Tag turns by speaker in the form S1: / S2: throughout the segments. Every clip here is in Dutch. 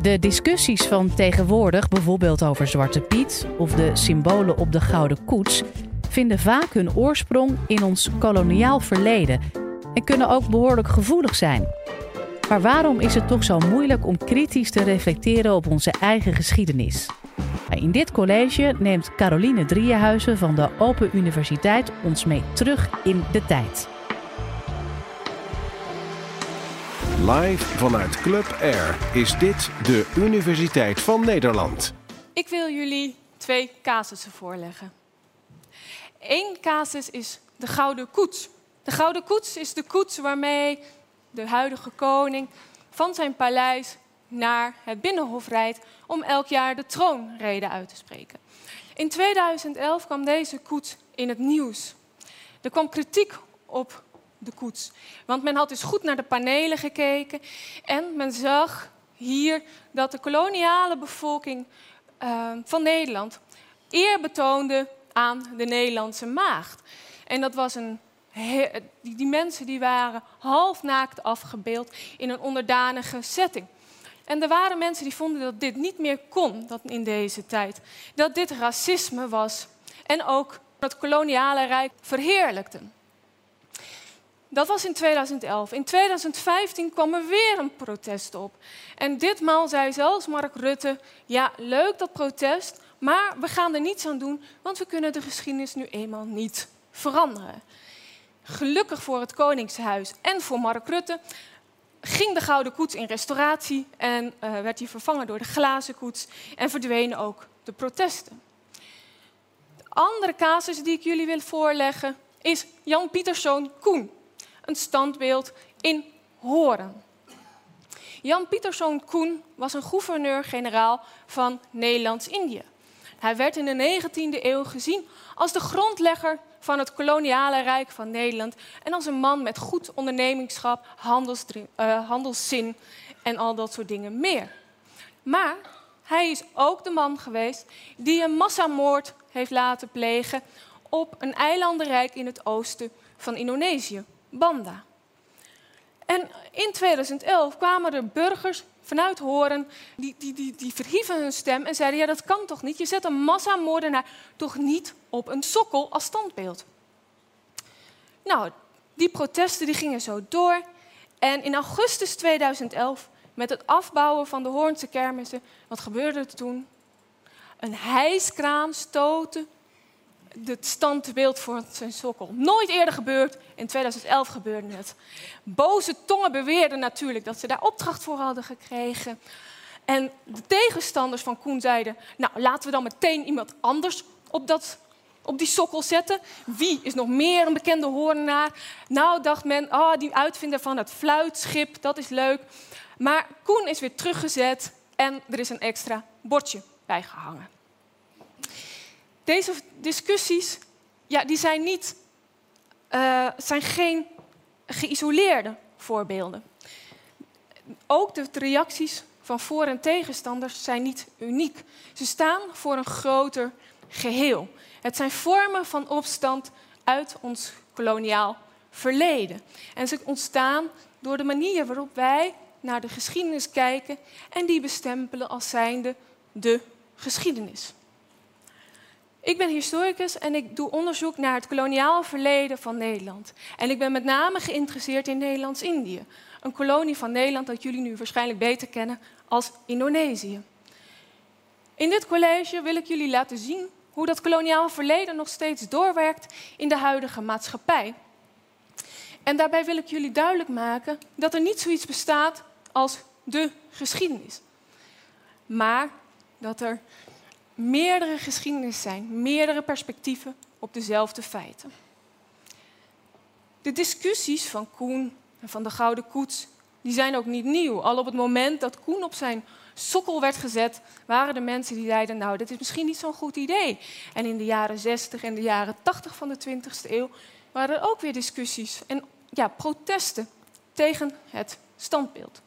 S1: De discussies van tegenwoordig, bijvoorbeeld over Zwarte Piet of de symbolen op de Gouden Koets, vinden vaak hun oorsprong in ons koloniaal verleden en kunnen ook behoorlijk gevoelig zijn. Maar waarom is het toch zo moeilijk om kritisch te reflecteren op onze eigen geschiedenis? In dit college neemt Caroline Drieënhuizen van de Open Universiteit ons mee terug in de tijd.
S2: Live vanuit Club Air is dit de Universiteit van Nederland.
S3: Ik wil jullie twee casussen voorleggen. Eén casus is de Gouden Koets. De Gouden Koets is de koets waarmee de huidige koning van zijn paleis naar het Binnenhof rijdt om elk jaar de troonrede uit te spreken. In 2011 kwam deze koets in het nieuws. Er kwam kritiek op de koets. Want men had dus goed naar de panelen gekeken en men zag hier dat de koloniale bevolking uh, van Nederland eer betoonde aan de Nederlandse maagd. En dat was een die, die mensen die waren halfnaakt afgebeeld in een onderdanige setting. En er waren mensen die vonden dat dit niet meer kon dat in deze tijd. Dat dit racisme was en ook het koloniale rijk verheerlijkten. Dat was in 2011. In 2015 kwam er weer een protest op. En ditmaal zei zelfs Mark Rutte: Ja, leuk dat protest, maar we gaan er niets aan doen, want we kunnen de geschiedenis nu eenmaal niet veranderen. Gelukkig voor het Koningshuis en voor Mark Rutte ging de gouden koets in restauratie en uh, werd die vervangen door de glazen koets en verdwenen ook de protesten. De andere casus die ik jullie wil voorleggen is Jan Pieterszoon Koen, een standbeeld in Horen. Jan Pieterszoon Koen was een gouverneur-generaal van Nederlands-Indië. Hij werd in de 19e eeuw gezien als de grondlegger van het koloniale rijk van Nederland en als een man met goed ondernemingschap, uh, handelszin en al dat soort dingen meer. Maar hij is ook de man geweest die een massamoord heeft laten plegen op een eilandenrijk in het oosten van Indonesië, Banda. En in 2011 kwamen er burgers vanuit Horen, die, die, die, die verhieven hun stem en zeiden, ja dat kan toch niet? Je zet een massamoordenaar toch niet op een sokkel als standbeeld? Nou, die protesten die gingen zo door. En in augustus 2011, met het afbouwen van de Hoornse kermissen, wat gebeurde er toen? Een hijskraan stoten het standbeeld voor zijn sokkel. Nooit eerder gebeurd. In 2011 gebeurde het. Boze tongen beweerden natuurlijk dat ze daar opdracht voor hadden gekregen. En de tegenstanders van Koen zeiden: Nou, laten we dan meteen iemand anders op, dat, op die sokkel zetten. Wie is nog meer een bekende hoornaar? Nou, dacht men: Oh, die uitvinder van het fluitschip, dat is leuk. Maar Koen is weer teruggezet en er is een extra bordje bijgehangen. Deze discussies ja, die zijn, niet, uh, zijn geen geïsoleerde voorbeelden. Ook de reacties van voor- en tegenstanders zijn niet uniek. Ze staan voor een groter geheel. Het zijn vormen van opstand uit ons koloniaal verleden. En ze ontstaan door de manier waarop wij naar de geschiedenis kijken en die bestempelen als zijnde de geschiedenis. Ik ben historicus en ik doe onderzoek naar het koloniaal verleden van Nederland. En ik ben met name geïnteresseerd in Nederlands-Indië. Een kolonie van Nederland dat jullie nu waarschijnlijk beter kennen als Indonesië. In dit college wil ik jullie laten zien hoe dat koloniaal verleden nog steeds doorwerkt in de huidige maatschappij. En daarbij wil ik jullie duidelijk maken dat er niet zoiets bestaat als de geschiedenis. Maar dat er meerdere geschiedenis zijn, meerdere perspectieven op dezelfde feiten. De discussies van Koen en van de Gouden Koets die zijn ook niet nieuw. Al op het moment dat Koen op zijn sokkel werd gezet, waren er mensen die zeiden: Nou, dit is misschien niet zo'n goed idee. En in de jaren 60 en de jaren 80 van de 20e eeuw waren er ook weer discussies en ja, protesten tegen het standbeeld.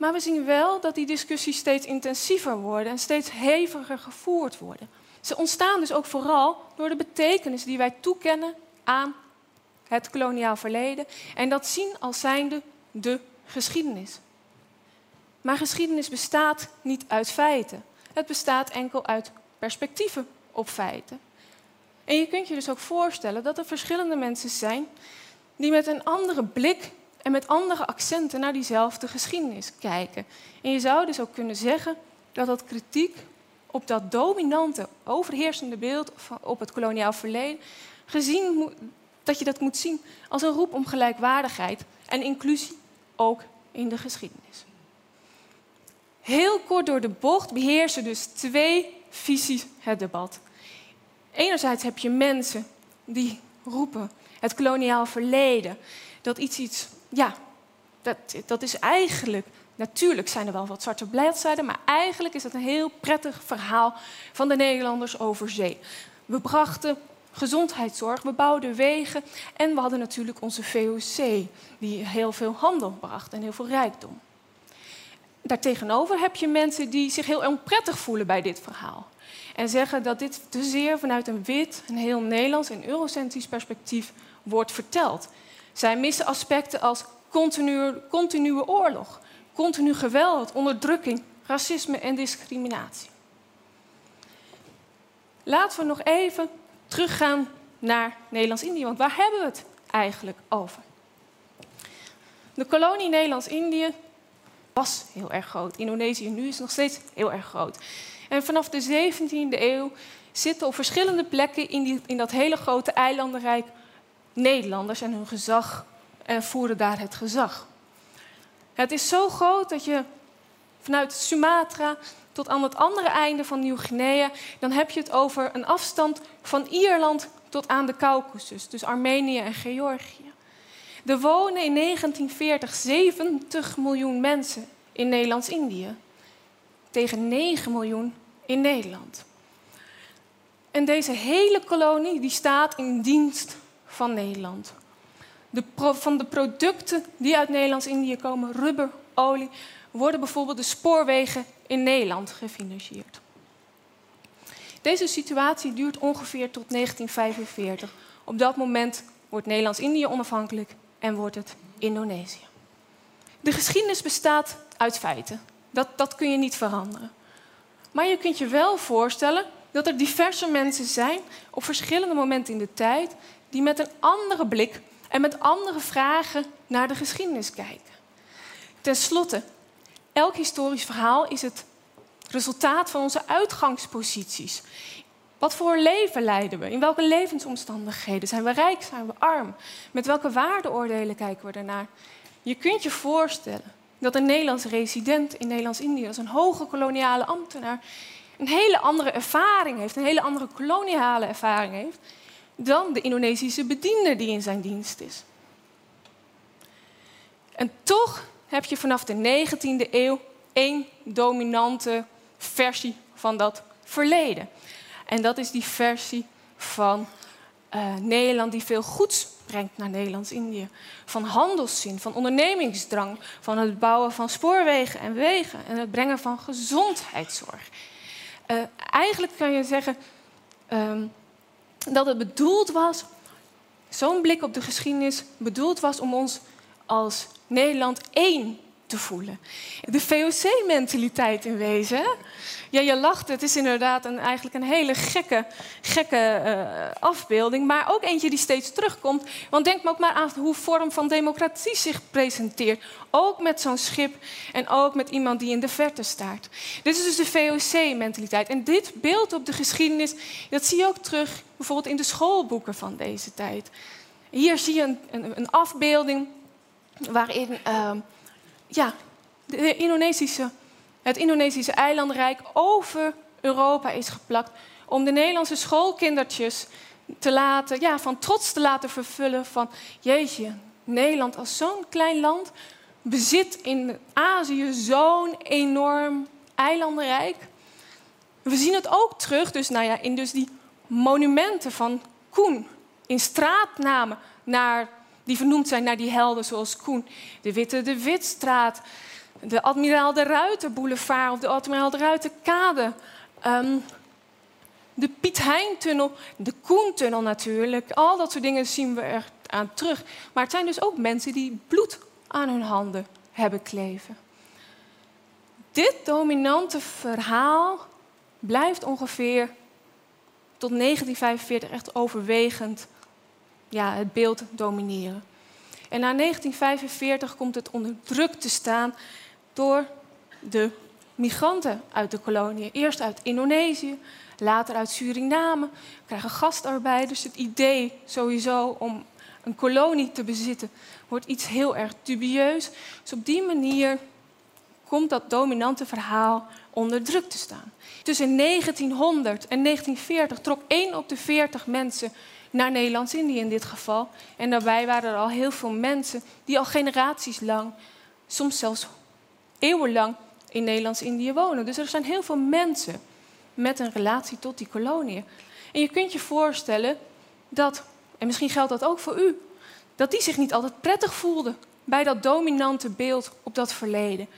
S3: Maar we zien wel dat die discussies steeds intensiever worden en steeds heviger gevoerd worden. Ze ontstaan dus ook vooral door de betekenis die wij toekennen aan het koloniaal verleden en dat zien als zijnde de geschiedenis. Maar geschiedenis bestaat niet uit feiten. Het bestaat enkel uit perspectieven op feiten. En je kunt je dus ook voorstellen dat er verschillende mensen zijn die met een andere blik en met andere accenten naar diezelfde geschiedenis kijken. En je zou dus ook kunnen zeggen dat dat kritiek op dat dominante, overheersende beeld op het koloniaal verleden, gezien dat je dat moet zien als een roep om gelijkwaardigheid en inclusie ook in de geschiedenis. Heel kort door de bocht beheersen dus twee visies het debat. Enerzijds heb je mensen die roepen het koloniaal verleden, dat iets iets, ja, dat, dat is eigenlijk, natuurlijk zijn er wel wat zwarte bladzijden, maar eigenlijk is het een heel prettig verhaal van de Nederlanders over zee. We brachten gezondheidszorg, we bouwden wegen en we hadden natuurlijk onze VOC, die heel veel handel bracht en heel veel rijkdom. Daartegenover heb je mensen die zich heel onprettig voelen bij dit verhaal. En zeggen dat dit te zeer vanuit een wit, een heel Nederlands en eurocentrisch perspectief wordt verteld. Zij missen aspecten als continue, continue oorlog, continu geweld, onderdrukking, racisme en discriminatie. Laten we nog even teruggaan naar Nederlands-Indië, want waar hebben we het eigenlijk over? De kolonie Nederlands-Indië was heel erg groot. Indonesië nu is nog steeds heel erg groot. En vanaf de 17e eeuw zitten op verschillende plekken in, die, in dat hele grote eilandenrijk Nederlanders en hun gezag en voeren daar het gezag. Het is zo groot dat je vanuit Sumatra tot aan het andere einde van Nieuw-Guinea, dan heb je het over een afstand van Ierland tot aan de Caucasus, dus Armenië en Georgië. Er wonen in 1940 70 miljoen mensen in Nederlands-Indië, tegen 9 miljoen in Nederland. En deze hele kolonie die staat in dienst van Nederland. De van de producten die uit Nederlands-Indië komen, rubber, olie, worden bijvoorbeeld de spoorwegen in Nederland gefinancierd. Deze situatie duurt ongeveer tot 1945. Op dat moment wordt Nederlands-Indië onafhankelijk en wordt het Indonesië. De geschiedenis bestaat uit feiten. Dat, dat kun je niet veranderen. Maar je kunt je wel voorstellen dat er diverse mensen zijn op verschillende momenten in de tijd die met een andere blik en met andere vragen naar de geschiedenis kijken. Ten slotte, elk historisch verhaal is het resultaat van onze uitgangsposities. Wat voor leven leiden we? In welke levensomstandigheden? Zijn we rijk? Zijn we arm? Met welke waardeoordelen kijken we ernaar? Je kunt je voorstellen dat een Nederlands resident in Nederlands-Indië, als een hoge koloniale ambtenaar, een hele andere ervaring heeft, een hele andere koloniale ervaring heeft, dan de Indonesische bediende die in zijn dienst is. En toch heb je vanaf de 19e eeuw één dominante versie van dat verleden. En dat is die versie van uh, Nederland die veel goeds brengt naar Nederlands-Indië. Van handelszin, van ondernemingsdrang, van het bouwen van spoorwegen en wegen en het brengen van gezondheidszorg. Uh, eigenlijk kan je zeggen um, dat het bedoeld was, zo'n blik op de geschiedenis, bedoeld was om ons als Nederland één te voelen. De VOC-mentaliteit in wezen. Ja, je lacht, het is inderdaad een, eigenlijk een hele gekke, gekke uh, afbeelding, maar ook eentje die steeds terugkomt. Want denk maar ook maar aan hoe vorm van democratie zich presenteert. Ook met zo'n schip en ook met iemand die in de verte staart. Dit is dus de VOC-mentaliteit. En dit beeld op de geschiedenis, dat zie je ook terug bijvoorbeeld in de schoolboeken van deze tijd. Hier zie je een, een, een afbeelding waarin uh, ja, de Indonesische, het Indonesische eilandrijk over Europa is geplakt. Om de Nederlandse schoolkindertjes te laten, ja, van trots te laten vervullen van... Jeetje, Nederland als zo'n klein land bezit in Azië zo'n enorm eilandenrijk. We zien het ook terug dus, nou ja, in dus die monumenten van Koen. In straatnamen naar die vernoemd zijn naar die helden zoals Koen. De Witte de Witstraat, de Admiraal de Ruiter Boulevard of de Admiraal de Ruiter Kade. Ehm, de Piet Hein-tunnel, de Koentunnel natuurlijk. Al dat soort dingen zien we er aan terug. Maar het zijn dus ook mensen die bloed aan hun handen hebben kleven. dit dominante verhaal blijft ongeveer tot 1945 echt overwegend ja, het beeld domineren. En na 1945 komt het onder druk te staan door de migranten uit de koloniën. Eerst uit Indonesië, later uit Suriname. We krijgen gastarbeiders. Het idee sowieso om een kolonie te bezitten wordt iets heel erg dubieus. Dus op die manier komt dat dominante verhaal onder druk te staan. Tussen 1900 en 1940 trok 1 op de 40 mensen naar Nederlands-Indië in dit geval. En daarbij waren er al heel veel mensen die al generaties lang, soms zelfs eeuwenlang, in Nederlands-Indië wonen. Dus er zijn heel veel mensen met een relatie tot die koloniën. En je kunt je voorstellen dat, en misschien geldt dat ook voor u, dat die zich niet altijd prettig voelden bij dat dominante beeld op dat verleden.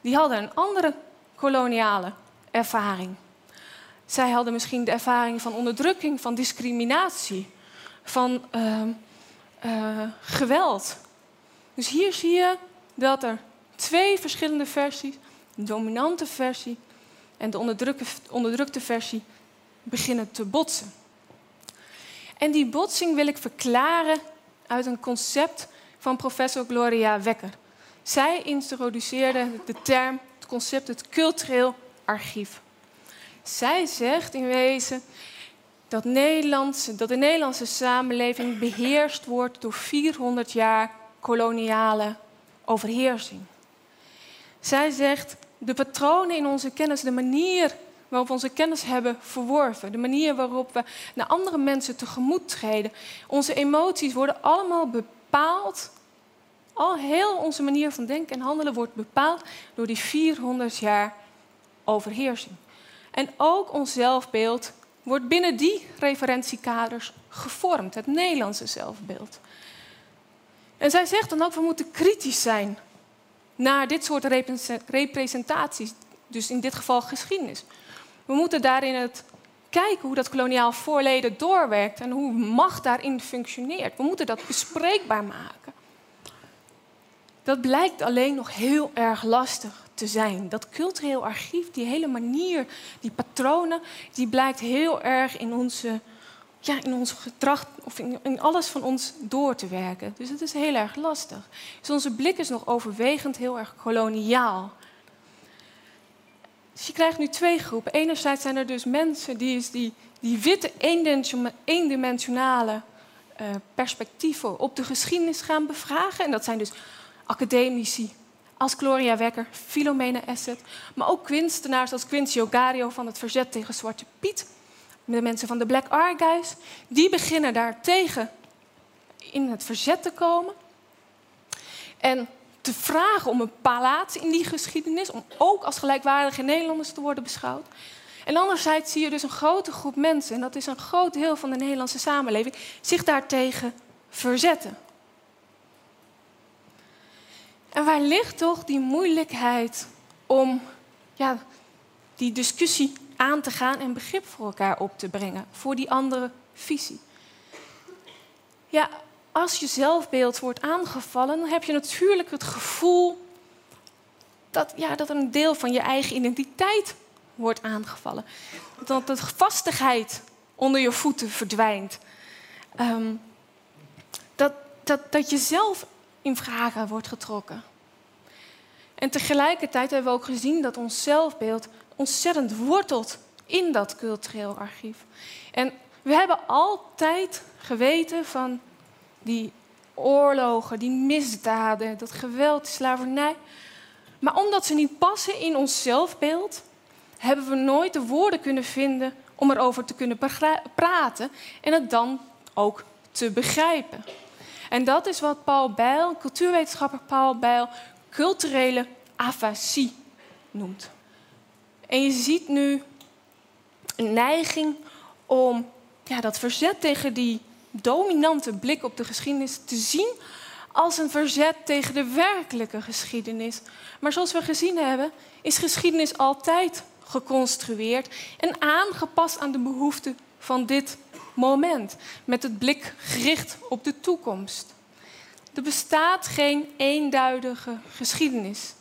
S3: Die hadden een andere koloniale ervaring. Zij hadden misschien de ervaring van onderdrukking, van discriminatie, van uh, uh, geweld. Dus hier zie je dat er twee verschillende versies, de dominante versie en de onderdrukte, onderdrukte versie, beginnen te botsen. En die botsing wil ik verklaren uit een concept van professor Gloria Wekker. Zij introduceerde de term, het concept, het cultureel archief. Zij zegt in wezen dat, Nederlands, dat de Nederlandse samenleving beheerst wordt door 400 jaar koloniale overheersing. Zij zegt de patronen in onze kennis, de manier waarop we onze kennis hebben verworven, de manier waarop we naar andere mensen tegemoet treden, onze emoties worden allemaal bepaald. Al heel onze manier van denken en handelen wordt bepaald door die 400 jaar overheersing. En ook ons zelfbeeld wordt binnen die referentiekaders gevormd, het Nederlandse zelfbeeld. En zij zegt dan ook, we moeten kritisch zijn naar dit soort representaties, dus in dit geval geschiedenis. We moeten daarin het kijken hoe dat koloniaal voorleden doorwerkt en hoe macht daarin functioneert. We moeten dat bespreekbaar maken. Dat blijkt alleen nog heel erg lastig te zijn. Dat cultureel archief, die hele manier, die patronen, die blijkt heel erg in onze ja, in ons gedrag of in, in, alles van ons door te werken. Dus het is heel erg lastig. Dus onze blik is nog overwegend heel erg koloniaal. Dus je krijgt nu twee groepen. Enerzijds zijn er dus mensen die, is die, die witte eendimensionale uh, perspectieven op de geschiedenis gaan bevragen. En dat zijn dus academici als Gloria Wekker, Philomena Asset, maar ook kunstenaars als Quincy Ogario van het Verzet tegen Zwarte Piet de mensen van de Black Archives, die beginnen daar tegen in het verzet te komen. En te vragen om een plaats in die geschiedenis, om ook als gelijkwaardige Nederlanders te worden beschouwd. En anderzijds zie je dus een grote groep mensen, en dat is een groot deel van de Nederlandse samenleving, zich daartegen verzetten. En waar ligt toch die moeilijkheid om ja, die discussie aan te gaan en begrip voor elkaar op te brengen, voor die andere visie. Ja, als je zelfbeeld wordt aangevallen, dan heb je natuurlijk het gevoel dat, ja, dat een deel van je eigen identiteit wordt aangevallen. Dat de vastigheid onder je voeten verdwijnt. Ehm, dat, dat, dat je zelf in vragen wordt getrokken. En tegelijkertijd hebben we ook gezien dat ons zelfbeeld ontzettend wortelt in dat cultureel archief. En we hebben altijd geweten van die oorlogen, die misdaden, dat geweld, die slavernij. Maar omdat ze niet passen in ons zelfbeeld, hebben we nooit de woorden kunnen vinden om erover te kunnen praten en het dan ook te begrijpen. En dat is wat Paul Bijl, cultuurwetenschapper Paul Bijl, culturele afasie noemt. En je ziet nu een neiging om ja, dat verzet tegen die dominante blik op de geschiedenis te zien als een verzet tegen de werkelijke geschiedenis. Maar zoals we gezien hebben, is geschiedenis altijd geconstrueerd en aangepast aan de behoeften van dit moment, met het blik gericht op de toekomst. Er bestaat geen eenduidige geschiedenis.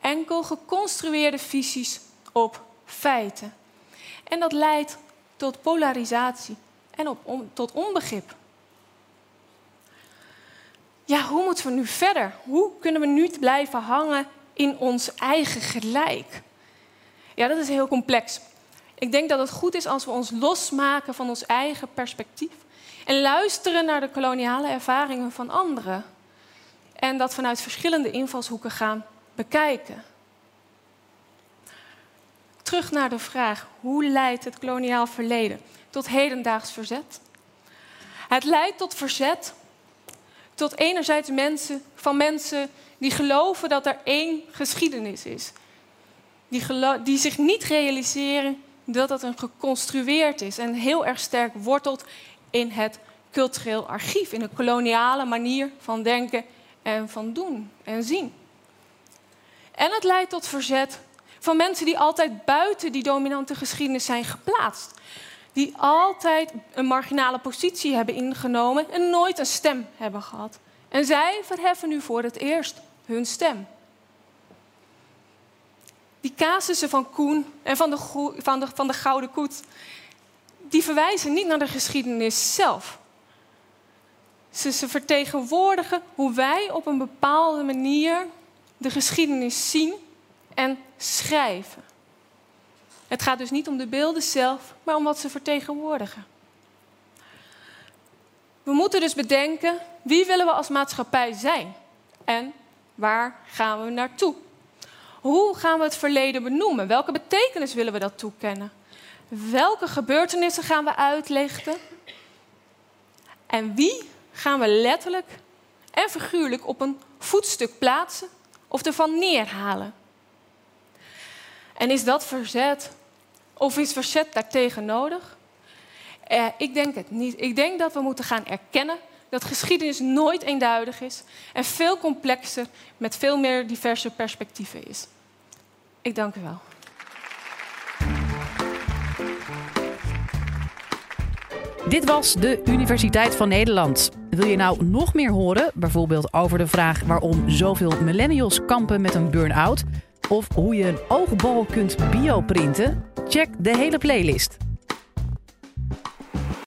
S3: enkel geconstrueerde visies op feiten. En dat leidt tot polarisatie en op, tot onbegrip. Ja, hoe moeten we nu verder? Hoe kunnen we nu blijven hangen in ons eigen gelijk? Ja, dat is heel complex. Ik denk dat het goed is als we ons losmaken van ons eigen perspectief en luisteren naar de koloniale ervaringen van anderen. En dat vanuit verschillende invalshoeken gaan bekijken. Terug naar de vraag: hoe leidt het koloniaal verleden tot hedendaags verzet? Het leidt tot verzet tot enerzijds mensen van mensen die geloven dat er één geschiedenis is. Die, die zich niet realiseren dat het een geconstrueerd is en heel erg sterk wortelt in het cultureel archief, in de koloniale manier van denken en van doen en zien. En het leidt tot verzet van mensen die altijd buiten die dominante geschiedenis zijn geplaatst. Die altijd een marginale positie hebben ingenomen en nooit een stem hebben gehad. En zij verheffen nu voor het eerst hun stem. Die casussen van Koen en van de, van de, van de Gouden Koet, die verwijzen niet naar de geschiedenis zelf. Ze, ze vertegenwoordigen hoe wij op een bepaalde manier de geschiedenis zien en schrijven. Het gaat dus niet om de beelden zelf, maar om wat ze vertegenwoordigen. We moeten dus bedenken wie willen we als maatschappij zijn en waar gaan we naartoe? Hoe gaan we het verleden benoemen? Welke betekenis willen we dat toekennen? Welke gebeurtenissen gaan we uitlichten? En wie gaan we letterlijk en figuurlijk op een voetstuk plaatsen of ervan neerhalen? En is dat verzet of is verzet daartegen nodig? Eh, ik denk het niet. Ik denk dat we moeten gaan erkennen dat geschiedenis nooit eenduidig is en veel complexer met veel meer diverse perspectieven is. Ik dank u wel.
S1: Dit was de Universiteit van Nederland. Wil je nou nog meer horen, bijvoorbeeld over de vraag waarom zoveel millennials kampen met een burn-out? Of hoe je een oogbal kunt bioprinten? Check de hele playlist.